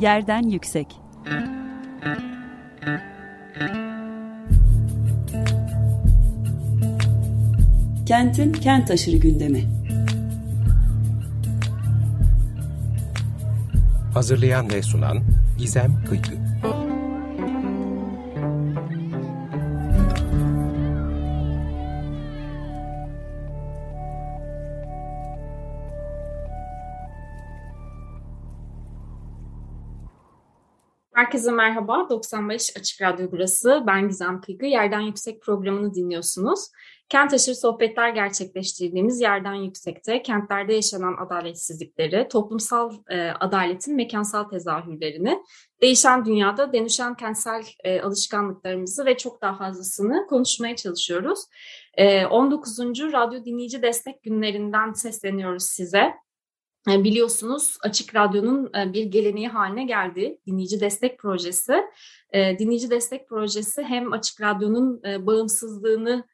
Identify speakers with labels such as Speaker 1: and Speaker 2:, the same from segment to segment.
Speaker 1: Yerden Yüksek. Kentin kent aşırı gündemi.
Speaker 2: Hazırlayan ve sunan Gizem Kıykı
Speaker 3: Herkese merhaba. 95 Açık Radyo burası. Ben Gizem Kıygı. Yerden Yüksek programını dinliyorsunuz. Kent aşırı sohbetler gerçekleştirdiğimiz Yerden Yüksek'te kentlerde yaşanan adaletsizlikleri, toplumsal e, adaletin mekansal tezahürlerini, değişen dünyada dönüşen kentsel e, alışkanlıklarımızı ve çok daha fazlasını konuşmaya çalışıyoruz. E, 19. Radyo Dinleyici Destek Günlerinden sesleniyoruz size. E, biliyorsunuz Açık Radyo'nun e, bir geleneği haline geldi dinleyici destek projesi. E, dinleyici destek projesi hem Açık Radyo'nun bağımsızlığını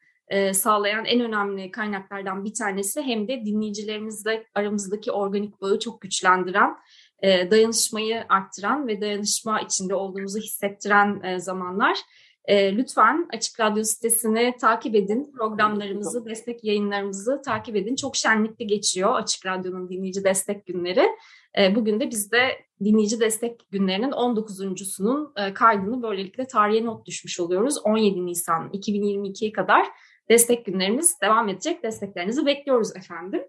Speaker 3: sağlayan en önemli kaynaklardan bir tanesi hem de dinleyicilerimizle aramızdaki organik bağı çok güçlendiren, dayanışmayı arttıran ve dayanışma içinde olduğumuzu hissettiren zamanlar. E, lütfen Açık Radyo sitesini takip edin. Programlarımızı, destek yayınlarımızı takip edin. Çok şenlikli geçiyor Açık Radyo'nun dinleyici destek günleri. E, bugün de biz de dinleyici destek günlerinin 19.sunun e, kaydını böylelikle tarihe not düşmüş oluyoruz. 17 Nisan 2022'ye kadar destek günlerimiz devam edecek. Desteklerinizi bekliyoruz efendim.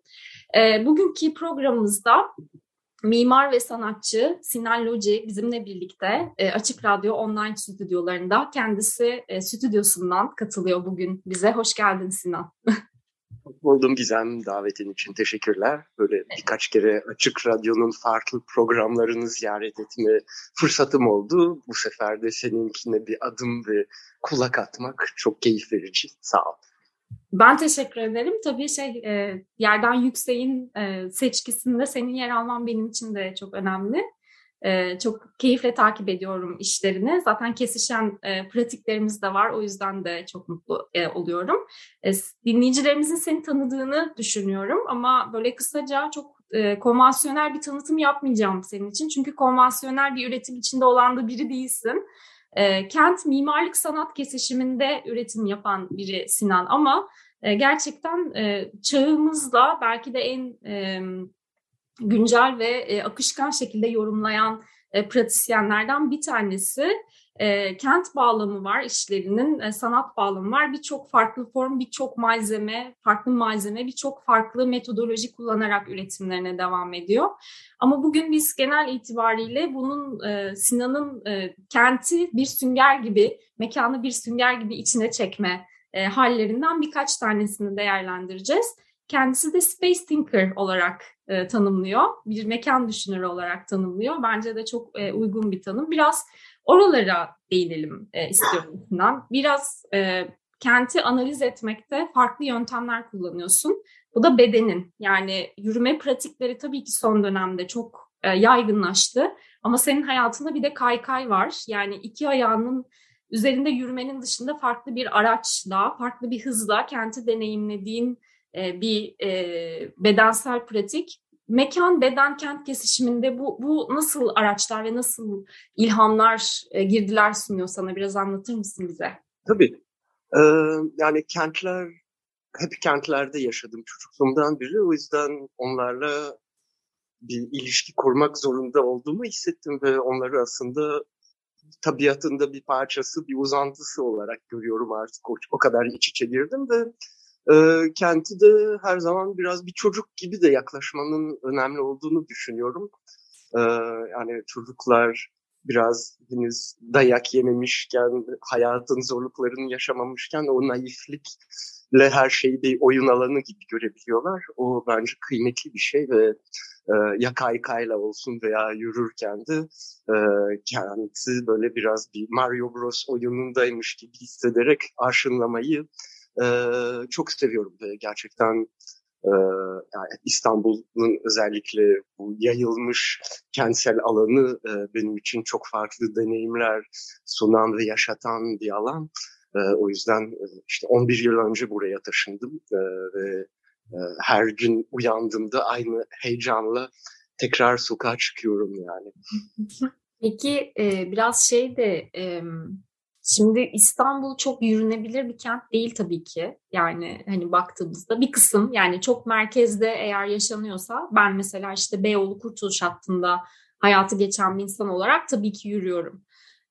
Speaker 3: E, bugünkü programımızda Mimar ve sanatçı Sinan Loci bizimle birlikte e, Açık Radyo online stüdyolarında kendisi e, stüdyosundan katılıyor bugün bize. Hoş geldin Sinan.
Speaker 4: Hoş buldum Gizem. Davetin için teşekkürler. Böyle birkaç kere Açık Radyo'nun farklı programlarını ziyaret etme fırsatım oldu. Bu sefer de seninkine bir adım ve kulak atmak çok keyif verici. Sağ ol.
Speaker 3: Ben teşekkür ederim. Tabii şey e, yerden yükseğin e, seçkisinde senin yer alman benim için de çok önemli. E, çok keyifle takip ediyorum işlerini. Zaten kesişen e, pratiklerimiz de var. O yüzden de çok mutlu e, oluyorum. E, dinleyicilerimizin seni tanıdığını düşünüyorum. Ama böyle kısaca çok e, konvansiyonel bir tanıtım yapmayacağım senin için. Çünkü konvansiyonel bir üretim içinde olan da biri değilsin. E, kent mimarlık sanat kesişiminde üretim yapan biri Sinan ama e, gerçekten e, çağımızda belki de en e, güncel ve e, akışkan şekilde yorumlayan e, pratisyenlerden bir tanesi. E, kent bağlamı var işlerinin, e, sanat bağlamı var. Birçok farklı form, birçok malzeme, farklı malzeme, birçok farklı metodoloji kullanarak üretimlerine devam ediyor. Ama bugün biz genel itibariyle bunun e, Sinan'ın e, kenti bir sünger gibi, mekanı bir sünger gibi içine çekme e, hallerinden birkaç tanesini değerlendireceğiz. Kendisi de Space Thinker olarak e, tanımlıyor. Bir mekan düşünürü olarak tanımlıyor. Bence de çok e, uygun bir tanım. Biraz oralara değinelim e, istiyorum. Biraz e, kenti analiz etmekte farklı yöntemler kullanıyorsun. Bu da bedenin yani yürüme pratikleri tabii ki son dönemde çok e, yaygınlaştı. Ama senin hayatında bir de kaykay var. Yani iki ayağının üzerinde yürümenin dışında farklı bir araçla, farklı bir hızla kenti deneyimlediğin e, bir e, bedensel pratik. Mekan, beden, kent kesişiminde bu, bu nasıl araçlar ve nasıl ilhamlar, e, girdiler sunuyor sana? Biraz anlatır mısın bize?
Speaker 4: Tabii. Ee, yani kentler, hep kentlerde yaşadım çocukluğumdan beri. O yüzden onlarla bir ilişki kurmak zorunda olduğumu hissettim ve onları aslında tabiatında bir parçası, bir uzantısı olarak görüyorum artık. O, o kadar iç içe girdim ve e, kenti de her zaman biraz bir çocuk gibi de yaklaşmanın önemli olduğunu düşünüyorum. E, yani çocuklar biraz henüz dayak yememişken, hayatın zorluklarını yaşamamışken o naiflikle her şeyi bir oyun alanı gibi görebiliyorlar. O bence kıymetli bir şey ve e, ya kaykayla olsun veya yürürken de e, kendisi böyle biraz bir Mario Bros oyunundaymış gibi hissederek aşınlamayı e, çok seviyorum ve gerçekten e, yani İstanbul'un özellikle bu yayılmış kentsel alanı e, benim için çok farklı deneyimler sunan ve yaşatan bir alan. E, o yüzden e, işte 11 yıl önce buraya taşındım e, ve ee, her gün uyandığımda aynı heyecanla tekrar sokağa çıkıyorum yani.
Speaker 3: Peki e, biraz şey de e, şimdi İstanbul çok yürünebilir bir kent değil tabii ki. Yani hani baktığımızda bir kısım yani çok merkezde eğer yaşanıyorsa ben mesela işte Beyoğlu Kurtuluş hattında hayatı geçen bir insan olarak tabii ki yürüyorum.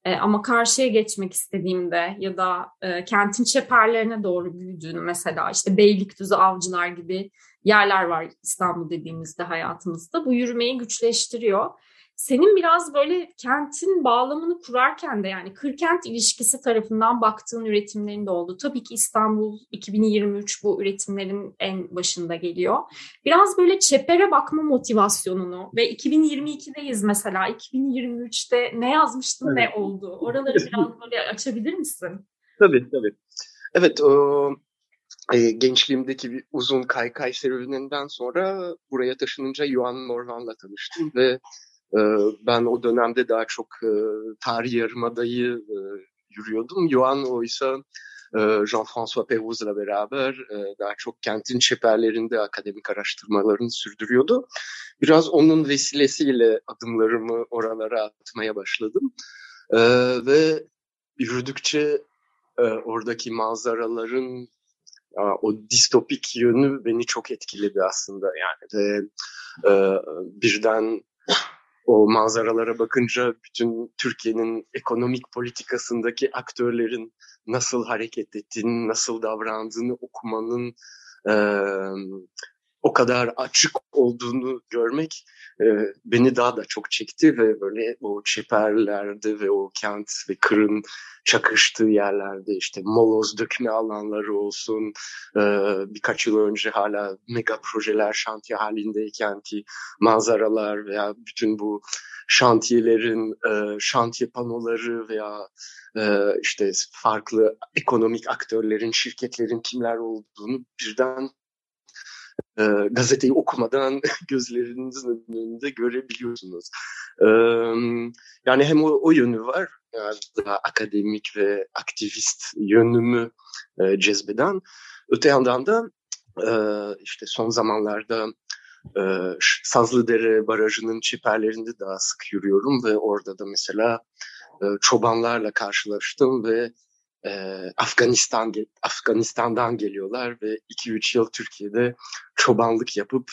Speaker 3: E, ama karşıya geçmek istediğimde ya da e, kentin çeperlerine doğru büyüdüğünü mesela işte Beylikdüzü, Avcılar gibi yerler var İstanbul dediğimizde hayatımızda. Bu yürümeyi güçleştiriyor. Senin biraz böyle kentin bağlamını kurarken de yani kır-kent ilişkisi tarafından baktığın üretimlerin de oldu. Tabii ki İstanbul 2023 bu üretimlerin en başında geliyor. Biraz böyle çepere bakma motivasyonunu ve 2022'deyiz mesela 2023'te ne yazmıştın evet. ne oldu? Oraları biraz böyle açabilir misin?
Speaker 4: Tabii tabii. Evet o e, gençliğimdeki bir uzun kaykay serüveninden sonra buraya taşınınca Yuan Morvan'la tanıştım ve ben o dönemde daha çok e, tarih yarımadayı e, yürüyordum. Yuan oysa e, Jean-François Pérouz'la beraber daha çok kentin çeperlerinde akademik araştırmalarını sürdürüyordu. Biraz onun vesilesiyle adımlarımı oralara atmaya başladım. Ve yürüdükçe oradaki manzaraların o distopik yönü beni çok etkiledi aslında yani ve birden o manzaralara bakınca bütün Türkiye'nin ekonomik politikasındaki aktörlerin nasıl hareket ettiğini, nasıl davrandığını okumanın e, o kadar açık olduğunu görmek e, beni daha da çok çekti ve böyle o çeperlerde ve o kent ve kırın çakıştığı yerlerde işte moloz dökme alanları olsun e, birkaç yıl önce hala mega projeler şantiye halindeyken ki manzaralar veya bütün bu şantiyelerin e, şantiye panoları veya e, işte farklı ekonomik aktörlerin, şirketlerin kimler olduğunu birden e, gazeteyi okumadan gözlerinizin önünde görebiliyorsunuz. E, yani hem o, o yönü var, yani daha akademik ve aktivist yönümü e, cezbeden. Öte yandan da e, işte son zamanlarda e, Sazlıdere Barajı'nın çiperlerinde daha sık yürüyorum ve orada da mesela e, çobanlarla karşılaştım ve e, Afganistan Afganistan'dan geliyorlar ve 2-3 yıl Türkiye'de çobanlık yapıp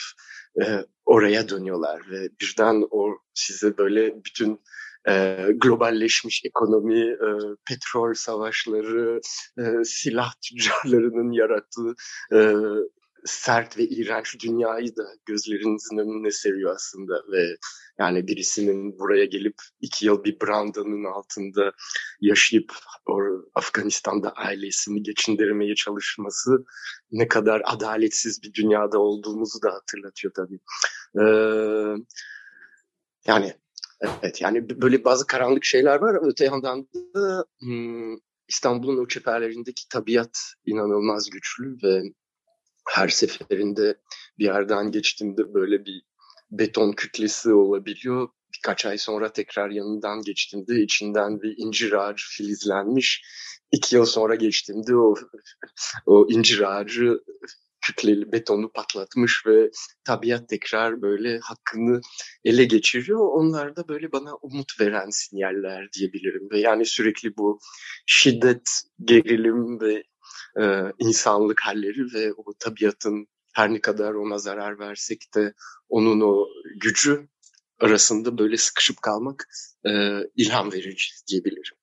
Speaker 4: e, oraya dönüyorlar ve birden o size böyle bütün e, globalleşmiş ekonomi, e, petrol savaşları, e, silah tüccarlarının yarattığı e, sert ve iğrenç dünyayı da gözlerinizin önüne seriyor aslında ve yani birisinin buraya gelip iki yıl bir brandanın altında yaşayıp or Afganistan'da ailesini geçindirmeye çalışması ne kadar adaletsiz bir dünyada olduğumuzu da hatırlatıyor tabii. Ee, yani evet yani böyle bazı karanlık şeyler var. Öte yandan da hmm, İstanbul'un o çeperlerindeki tabiat inanılmaz güçlü ve her seferinde bir yerden geçtiğimde böyle bir beton kütlesi olabiliyor. Birkaç ay sonra tekrar yanından geçtiğimde içinden bir incir ağacı filizlenmiş. İki yıl sonra geçtiğimde o, o incir ağacı kütleli betonu patlatmış ve tabiat tekrar böyle hakkını ele geçiriyor. Onlar da böyle bana umut veren sinyaller diyebilirim. Ve yani sürekli bu şiddet, gerilim ve e, insanlık halleri ve o tabiatın her ne kadar ona zarar versek de onun o gücü arasında böyle sıkışıp kalmak e, ilham verici diyebilirim.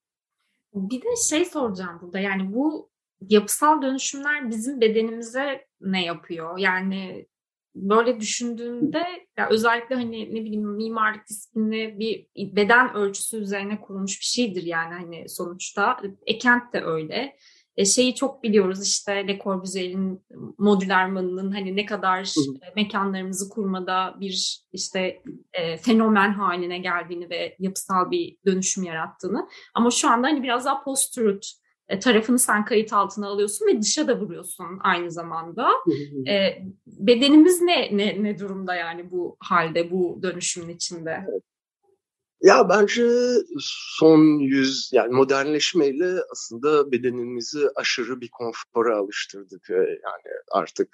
Speaker 3: Bir de şey soracağım burada yani bu yapısal dönüşümler bizim bedenimize ne yapıyor? Yani böyle düşündüğünde ya özellikle hani ne bileyim mimarlık disiplini bir beden ölçüsü üzerine kurulmuş bir şeydir yani hani sonuçta. Ekent de öyle. E, şeyi çok biliyoruz işte Le Corbusier'in modüler manının hani ne kadar hı mekanlarımızı kurmada bir işte e, fenomen haline geldiğini ve yapısal bir dönüşüm yarattığını. Ama şu anda hani biraz daha post-truth e, tarafını sen kayıt altına alıyorsun ve dışa da vuruyorsun aynı zamanda. e, bedenimiz ne, ne ne durumda yani bu halde, bu dönüşümün içinde?
Speaker 4: Ya bence son yüz yani modernleşmeyle aslında bedenimizi aşırı bir konfora alıştırdık. Yani artık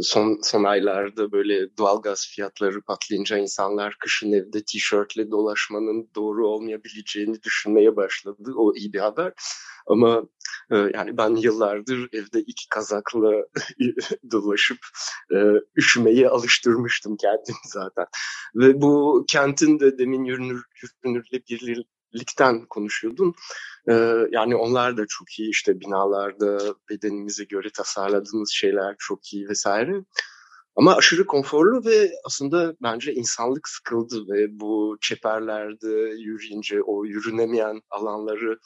Speaker 4: son son aylarda böyle doğalgaz fiyatları patlayınca insanlar kışın evde tişörtle dolaşmanın doğru olmayabileceğini düşünmeye başladı. O iyi bir haber. Ama e, yani ben yıllardır evde iki kazakla dolaşıp e, üşümeyi alıştırmıştım kendim zaten. Ve bu kentin de demin yürünür, yürünürlebilirlikten konuşuyordun. E, yani onlar da çok iyi işte binalarda bedenimize göre tasarladığımız şeyler çok iyi vesaire. Ama aşırı konforlu ve aslında bence insanlık sıkıldı ve bu çeperlerde yürüyünce o yürünemeyen alanları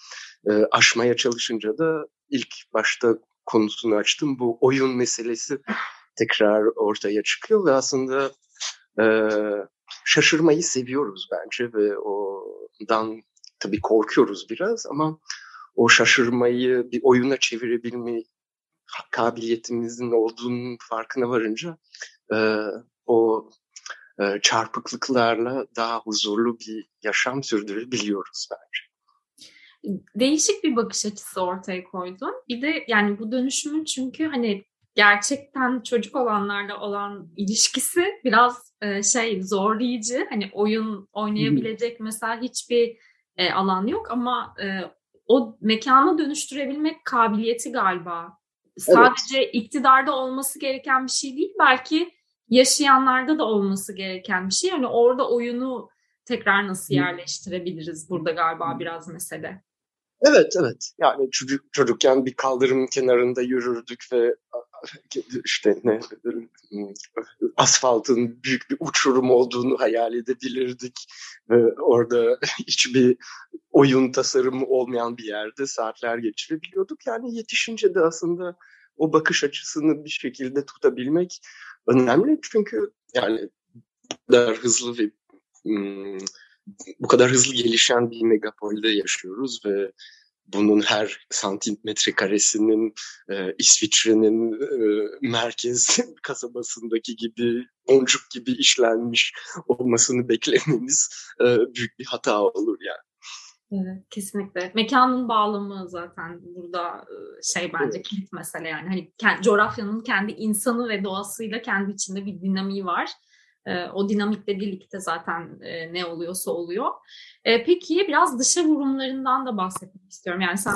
Speaker 4: e, aşmaya çalışınca da ilk başta konusunu açtım. Bu oyun meselesi tekrar ortaya çıkıyor ve aslında e, şaşırmayı seviyoruz bence ve ondan tabii korkuyoruz biraz ama o şaşırmayı bir oyuna çevirebilme kabiliyetimizin olduğunun farkına varınca e, o e, çarpıklıklarla daha huzurlu bir yaşam sürdürebiliyoruz bence.
Speaker 3: Değişik bir bakış açısı ortaya koydun. Bir de yani bu dönüşümün çünkü hani gerçekten çocuk olanlarla olan ilişkisi biraz e, şey zorlayıcı. Hani oyun oynayabilecek mesela hiçbir e, alan yok ama e, o mekana dönüştürebilmek kabiliyeti galiba sadece evet. iktidarda olması gereken bir şey değil. Belki yaşayanlarda da olması gereken bir şey. Yani orada oyunu tekrar nasıl yerleştirebiliriz burada galiba biraz mesele.
Speaker 4: Evet evet yani çocuk çocukken bir kaldırım kenarında yürürdük ve işte ne asfaltın büyük bir uçurum olduğunu hayal edebilirdik ve orada hiçbir oyun tasarımı olmayan bir yerde saatler geçirebiliyorduk. Yani yetişince de aslında o bakış açısını bir şekilde tutabilmek önemli çünkü yani bu kadar hızlı ve bu kadar hızlı gelişen bir megapolde yaşıyoruz ve bunun her santimetre karesinin e, İsviçre'nin e, merkez kasabasındaki gibi boncuk gibi işlenmiş olmasını beklememiz e, büyük bir hata olur yani.
Speaker 3: Evet, kesinlikle. Mekanın bağlamı zaten burada şey bence kilit mesele yani. Hani kendi, coğrafyanın kendi insanı ve doğasıyla kendi içinde bir dinamiği var. O dinamikle birlikte zaten ne oluyorsa oluyor. Peki biraz dışa vurumlarından da bahsetmek istiyorum. Yani sen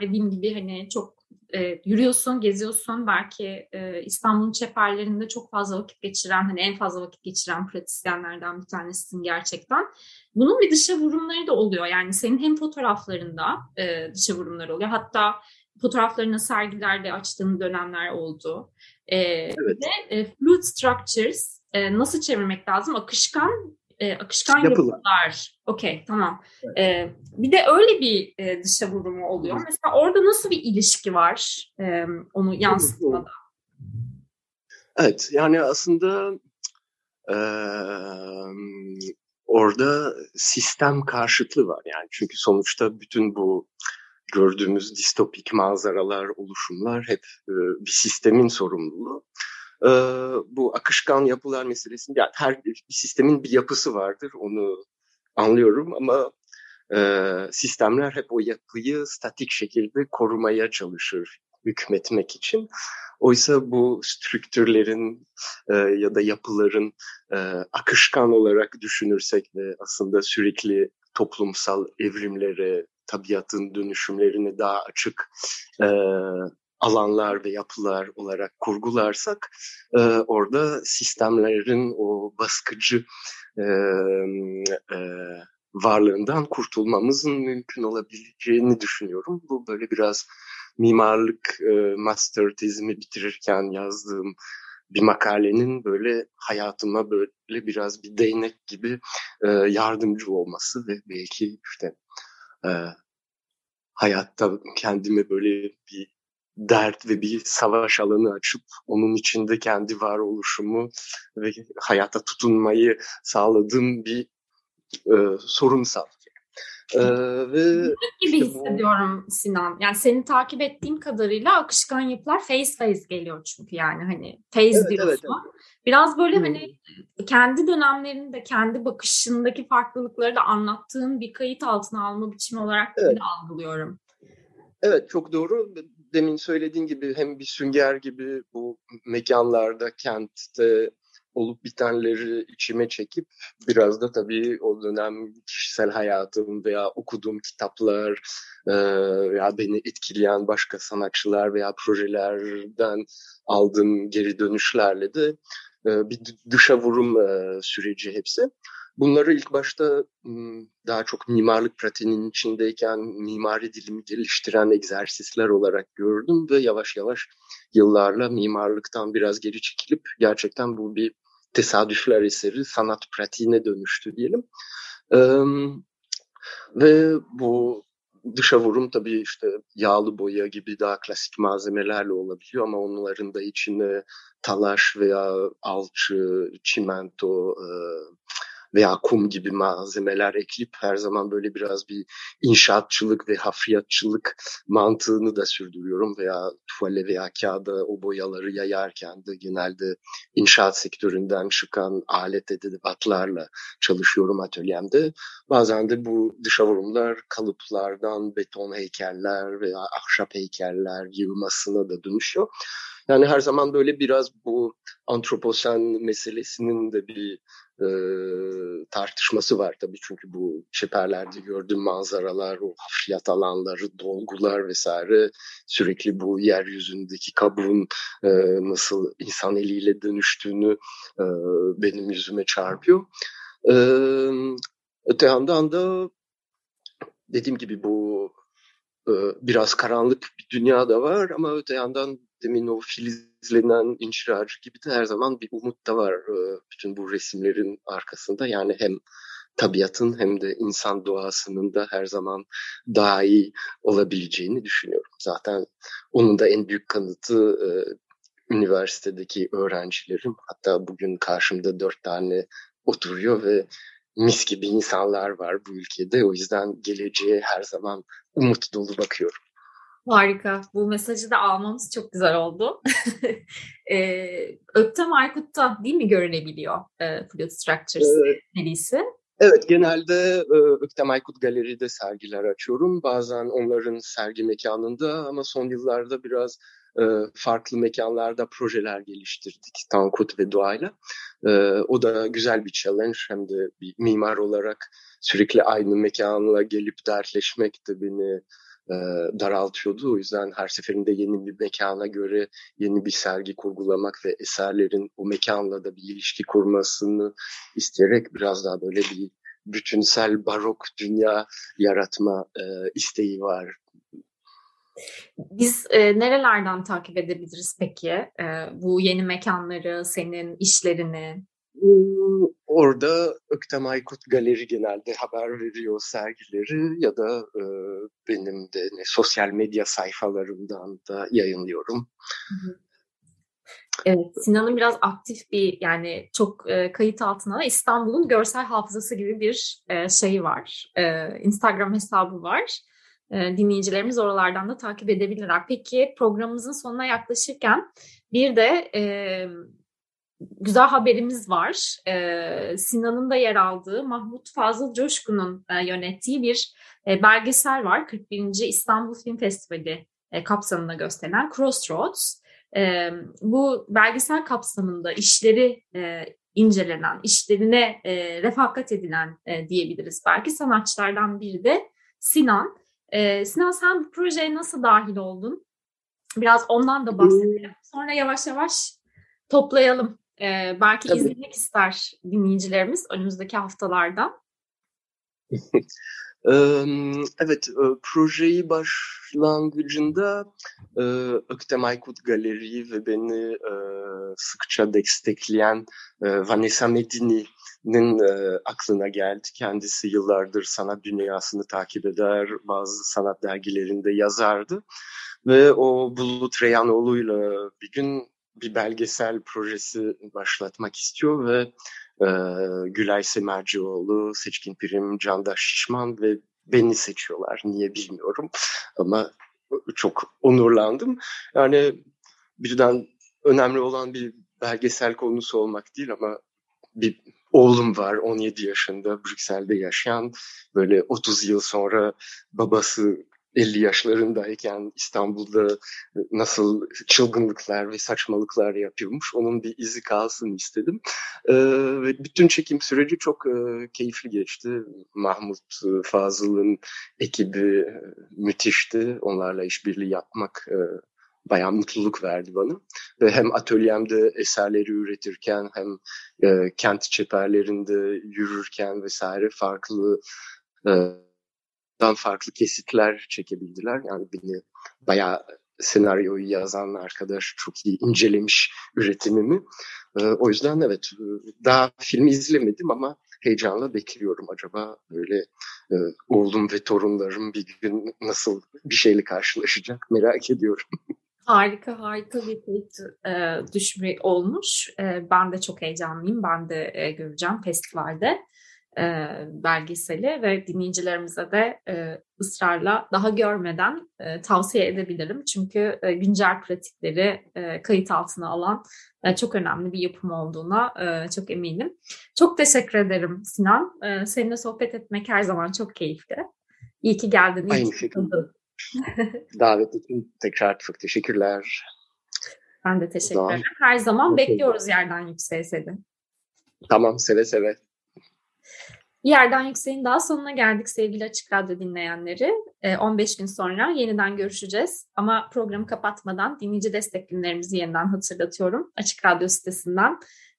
Speaker 3: dediğim gibi hani çok e, yürüyorsun, geziyorsun. Belki e, İstanbul'un çeperlerinde çok fazla vakit geçiren, hani en fazla vakit geçiren pratisyenlerden bir tanesisin gerçekten. Bunun bir dışa vurumları da oluyor. Yani senin hem fotoğraflarında e, dışa vurumlar oluyor. Hatta fotoğraflarını sergilerde açtığın dönemler oldu. E, evet. Ve e, fluid structures e, nasıl çevirmek lazım? Akışkan e, akışkan Yapılı. yapılar. Okey tamam. Evet. E, bir de öyle bir e, dışa vurumu oluyor. Mesela orada nasıl bir ilişki var e, onu yansıtmada?
Speaker 4: Evet yani aslında e, orada sistem karşıtlığı var yani çünkü sonuçta bütün bu gördüğümüz distopik manzaralar, oluşumlar hep e, bir sistemin sorumluluğu e, bu akışkan yapılar meselesinde yani her bir sistemin bir yapısı vardır onu anlıyorum ama e, sistemler hep o yapıyı statik şekilde korumaya çalışır hükmetmek için. Oysa bu strüktürlerin e, ya da yapıların e, akışkan olarak düşünürsek ve aslında sürekli toplumsal evrimlere, tabiatın dönüşümlerini daha açık e, alanlar ve yapılar olarak kurgularsak e, orada sistemlerin o baskıcı e, e, varlığından kurtulmamızın mümkün olabileceğini düşünüyorum. Bu böyle biraz mimarlık e, master tezimi bitirirken yazdığım bir makalenin böyle hayatıma böyle biraz bir değnek gibi e, yardımcı olması ve belki işte e, hayatta kendime böyle bir dert ve bir savaş alanı açıp onun içinde kendi varoluşumu ve hayata tutunmayı sağladığım bir e, sorunsal.
Speaker 3: Ee, ve gibi işte hissediyorum bu... Sinan. Yani seni takip ettiğim kadarıyla akışkan yapılar face face geliyor çünkü yani hani face evet, diyorsun. Evet, evet. Biraz böyle hmm. hani kendi dönemlerinde kendi bakışındaki farklılıkları da anlattığın bir kayıt altına alma biçimi olarak evet. algılıyorum.
Speaker 4: Evet çok doğru. Demin söylediğin gibi hem bir sünger gibi bu mekanlarda, kentte olup bitenleri içime çekip biraz da tabii o dönem kişisel hayatım veya okuduğum kitaplar e, veya beni etkileyen başka sanatçılar veya projelerden aldığım geri dönüşlerle de bir dışa vurum süreci hepsi. Bunları ilk başta daha çok mimarlık pratiğinin içindeyken mimari dilimi geliştiren egzersizler olarak gördüm ve yavaş yavaş yıllarla mimarlıktan biraz geri çekilip gerçekten bu bir tesadüfler eseri sanat pratiğine dönüştü diyelim. ve bu dışa vurum tabii işte yağlı boya gibi daha klasik malzemelerle olabiliyor ama onların da içine talaş veya alçı, çimento, e, veya kum gibi malzemeler ekleyip her zaman böyle biraz bir inşaatçılık ve hafriyatçılık mantığını da sürdürüyorum veya tuvale veya kağıda o boyaları yayarken de genelde inşaat sektöründen çıkan alet edevatlarla çalışıyorum atölyemde. Bazen de bu dışa vurumlar kalıplardan beton heykeller veya ahşap heykeller yığmasına da dönüşüyor. Yani her zaman böyle biraz bu antroposen meselesinin de bir e, tartışması var tabii çünkü bu çeperlerde gördüğüm manzaralar, o hafriyat alanları, dolgular vesaire sürekli bu yeryüzündeki kabuğun e, nasıl insan eliyle dönüştüğünü e, benim yüzüme çarpıyor. E, öte yandan da dediğim gibi bu biraz karanlık bir dünya da var ama öte yandan demin o filizlenen ağacı gibi de her zaman bir umut da var e, bütün bu resimlerin arkasında. Yani hem tabiatın hem de insan doğasının da her zaman daha iyi olabileceğini düşünüyorum. Zaten onun da en büyük kanıtı e, üniversitedeki öğrencilerim. Hatta bugün karşımda dört tane oturuyor ve mis gibi insanlar var bu ülkede. O yüzden geleceğe her zaman umut dolu bakıyorum.
Speaker 3: Harika. Bu mesajı da almamız çok güzel oldu. e, Öktem Aykut'ta değil mi görünebiliyor e, Fluid Structures evet. serisi?
Speaker 4: Evet, genelde e, Öktem Aykut Galeri'de sergiler açıyorum. Bazen onların sergi mekanında ama son yıllarda biraz e, farklı mekanlarda projeler geliştirdik Tankut ve Doğa'yla. E, o da güzel bir challenge hem de bir mimar olarak sürekli aynı mekanla gelip dertleşmek de beni e, daraltıyordu. O yüzden her seferinde yeni bir mekana göre yeni bir sergi kurgulamak ve eserlerin o mekanla da bir ilişki kurmasını isteyerek biraz daha böyle bir bütünsel barok dünya yaratma e, isteği var.
Speaker 3: Biz e, nerelerden takip edebiliriz peki e, bu yeni mekanları, senin işlerini?
Speaker 4: Orada Öktem Aykut Galeri genelde haber veriyor sergileri ya da e, benim de ne, sosyal medya sayfalarımdan da yayınlıyorum.
Speaker 3: Evet, Sinan'ın biraz aktif bir yani çok e, kayıt altına İstanbul'un görsel hafızası gibi bir e, şey var. E, Instagram hesabı var. E, dinleyicilerimiz oralardan da takip edebilirler. Peki programımızın sonuna yaklaşırken bir de e, güzel haberimiz var. Ee, Sinan'ın da yer aldığı Mahmut Fazıl Coşkun'un e, yönettiği bir e, belgesel var. 41. İstanbul Film Festivali e, kapsamında gösterilen Crossroads. E, bu belgesel kapsamında işleri e, incelenen, işlerine e, refakat edilen e, diyebiliriz. Belki sanatçılardan biri de Sinan. E, Sinan sen bu projeye nasıl dahil oldun? Biraz ondan da bahsedelim. Sonra yavaş yavaş toplayalım. Ee, belki Tabii. izlemek ister dinleyicilerimiz önümüzdeki haftalarda.
Speaker 4: evet, projeyi başlangıcında Öktem Aykut Galeri ve beni sıkça destekleyen Vanessa Medini'nin aklına geldi. Kendisi yıllardır sanat dünyasını takip eder, bazı sanat dergilerinde yazardı. Ve o Bulut Reyanoğlu'yla bir gün bir belgesel projesi başlatmak istiyor ve e, Gülay Semercioğlu, Seçkin Pirim, Candaş Şişman ve beni seçiyorlar. Niye bilmiyorum ama çok onurlandım. Yani birden önemli olan bir belgesel konusu olmak değil ama bir oğlum var 17 yaşında Brüksel'de yaşayan böyle 30 yıl sonra babası 50 yaşlarındayken İstanbul'da nasıl çılgınlıklar ve saçmalıklar yapıyormuş. Onun bir izi kalsın istedim. Ve bütün çekim süreci çok keyifli geçti. Mahmut Fazıl'ın ekibi müthişti. Onlarla işbirliği yapmak bayağı mutluluk verdi bana. Ve hem atölyemde eserleri üretirken hem e, kent çeperlerinde yürürken vesaire farklı e, dan farklı kesitler çekebildiler. Yani beni bayağı senaryoyu yazan arkadaş çok iyi incelemiş üretimimi. Ee, o yüzden evet daha filmi izlemedim ama heyecanla bekliyorum. Acaba böyle e, oğlum ve torunlarım bir gün nasıl bir şeyle karşılaşacak merak ediyorum.
Speaker 3: Harika harika bir kayıt e, düşme olmuş. E, ben de çok heyecanlıyım. Ben de e, göreceğim festivalde e, belgeseli ve dinleyicilerimize de e, ısrarla daha görmeden e, tavsiye edebilirim. Çünkü e, güncel pratikleri e, kayıt altına alan e, çok önemli bir yapım olduğuna e, çok eminim. Çok teşekkür ederim Sinan. E, seninle sohbet etmek her zaman çok keyifli. İyi ki geldin.
Speaker 4: Aynı şekilde. Davet için tekrar çok teşekkürler.
Speaker 3: Ben de teşekkür ederim. Her zaman bekliyoruz yerden yükseğe seni.
Speaker 4: Tamam seve seve.
Speaker 3: Yerden Yüksek'in daha sonuna geldik sevgili Açık Radyo dinleyenleri. 15 ee, gün sonra yeniden görüşeceğiz. Ama programı kapatmadan dinleyici destek günlerimizi yeniden hatırlatıyorum. Açık Radyo sitesinden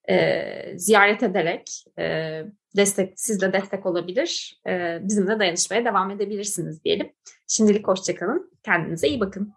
Speaker 3: e, ziyaret ederek e, destek, siz de destek olabilir. E, bizimle dayanışmaya devam edebilirsiniz diyelim. Şimdilik hoşçakalın. Kendinize iyi bakın.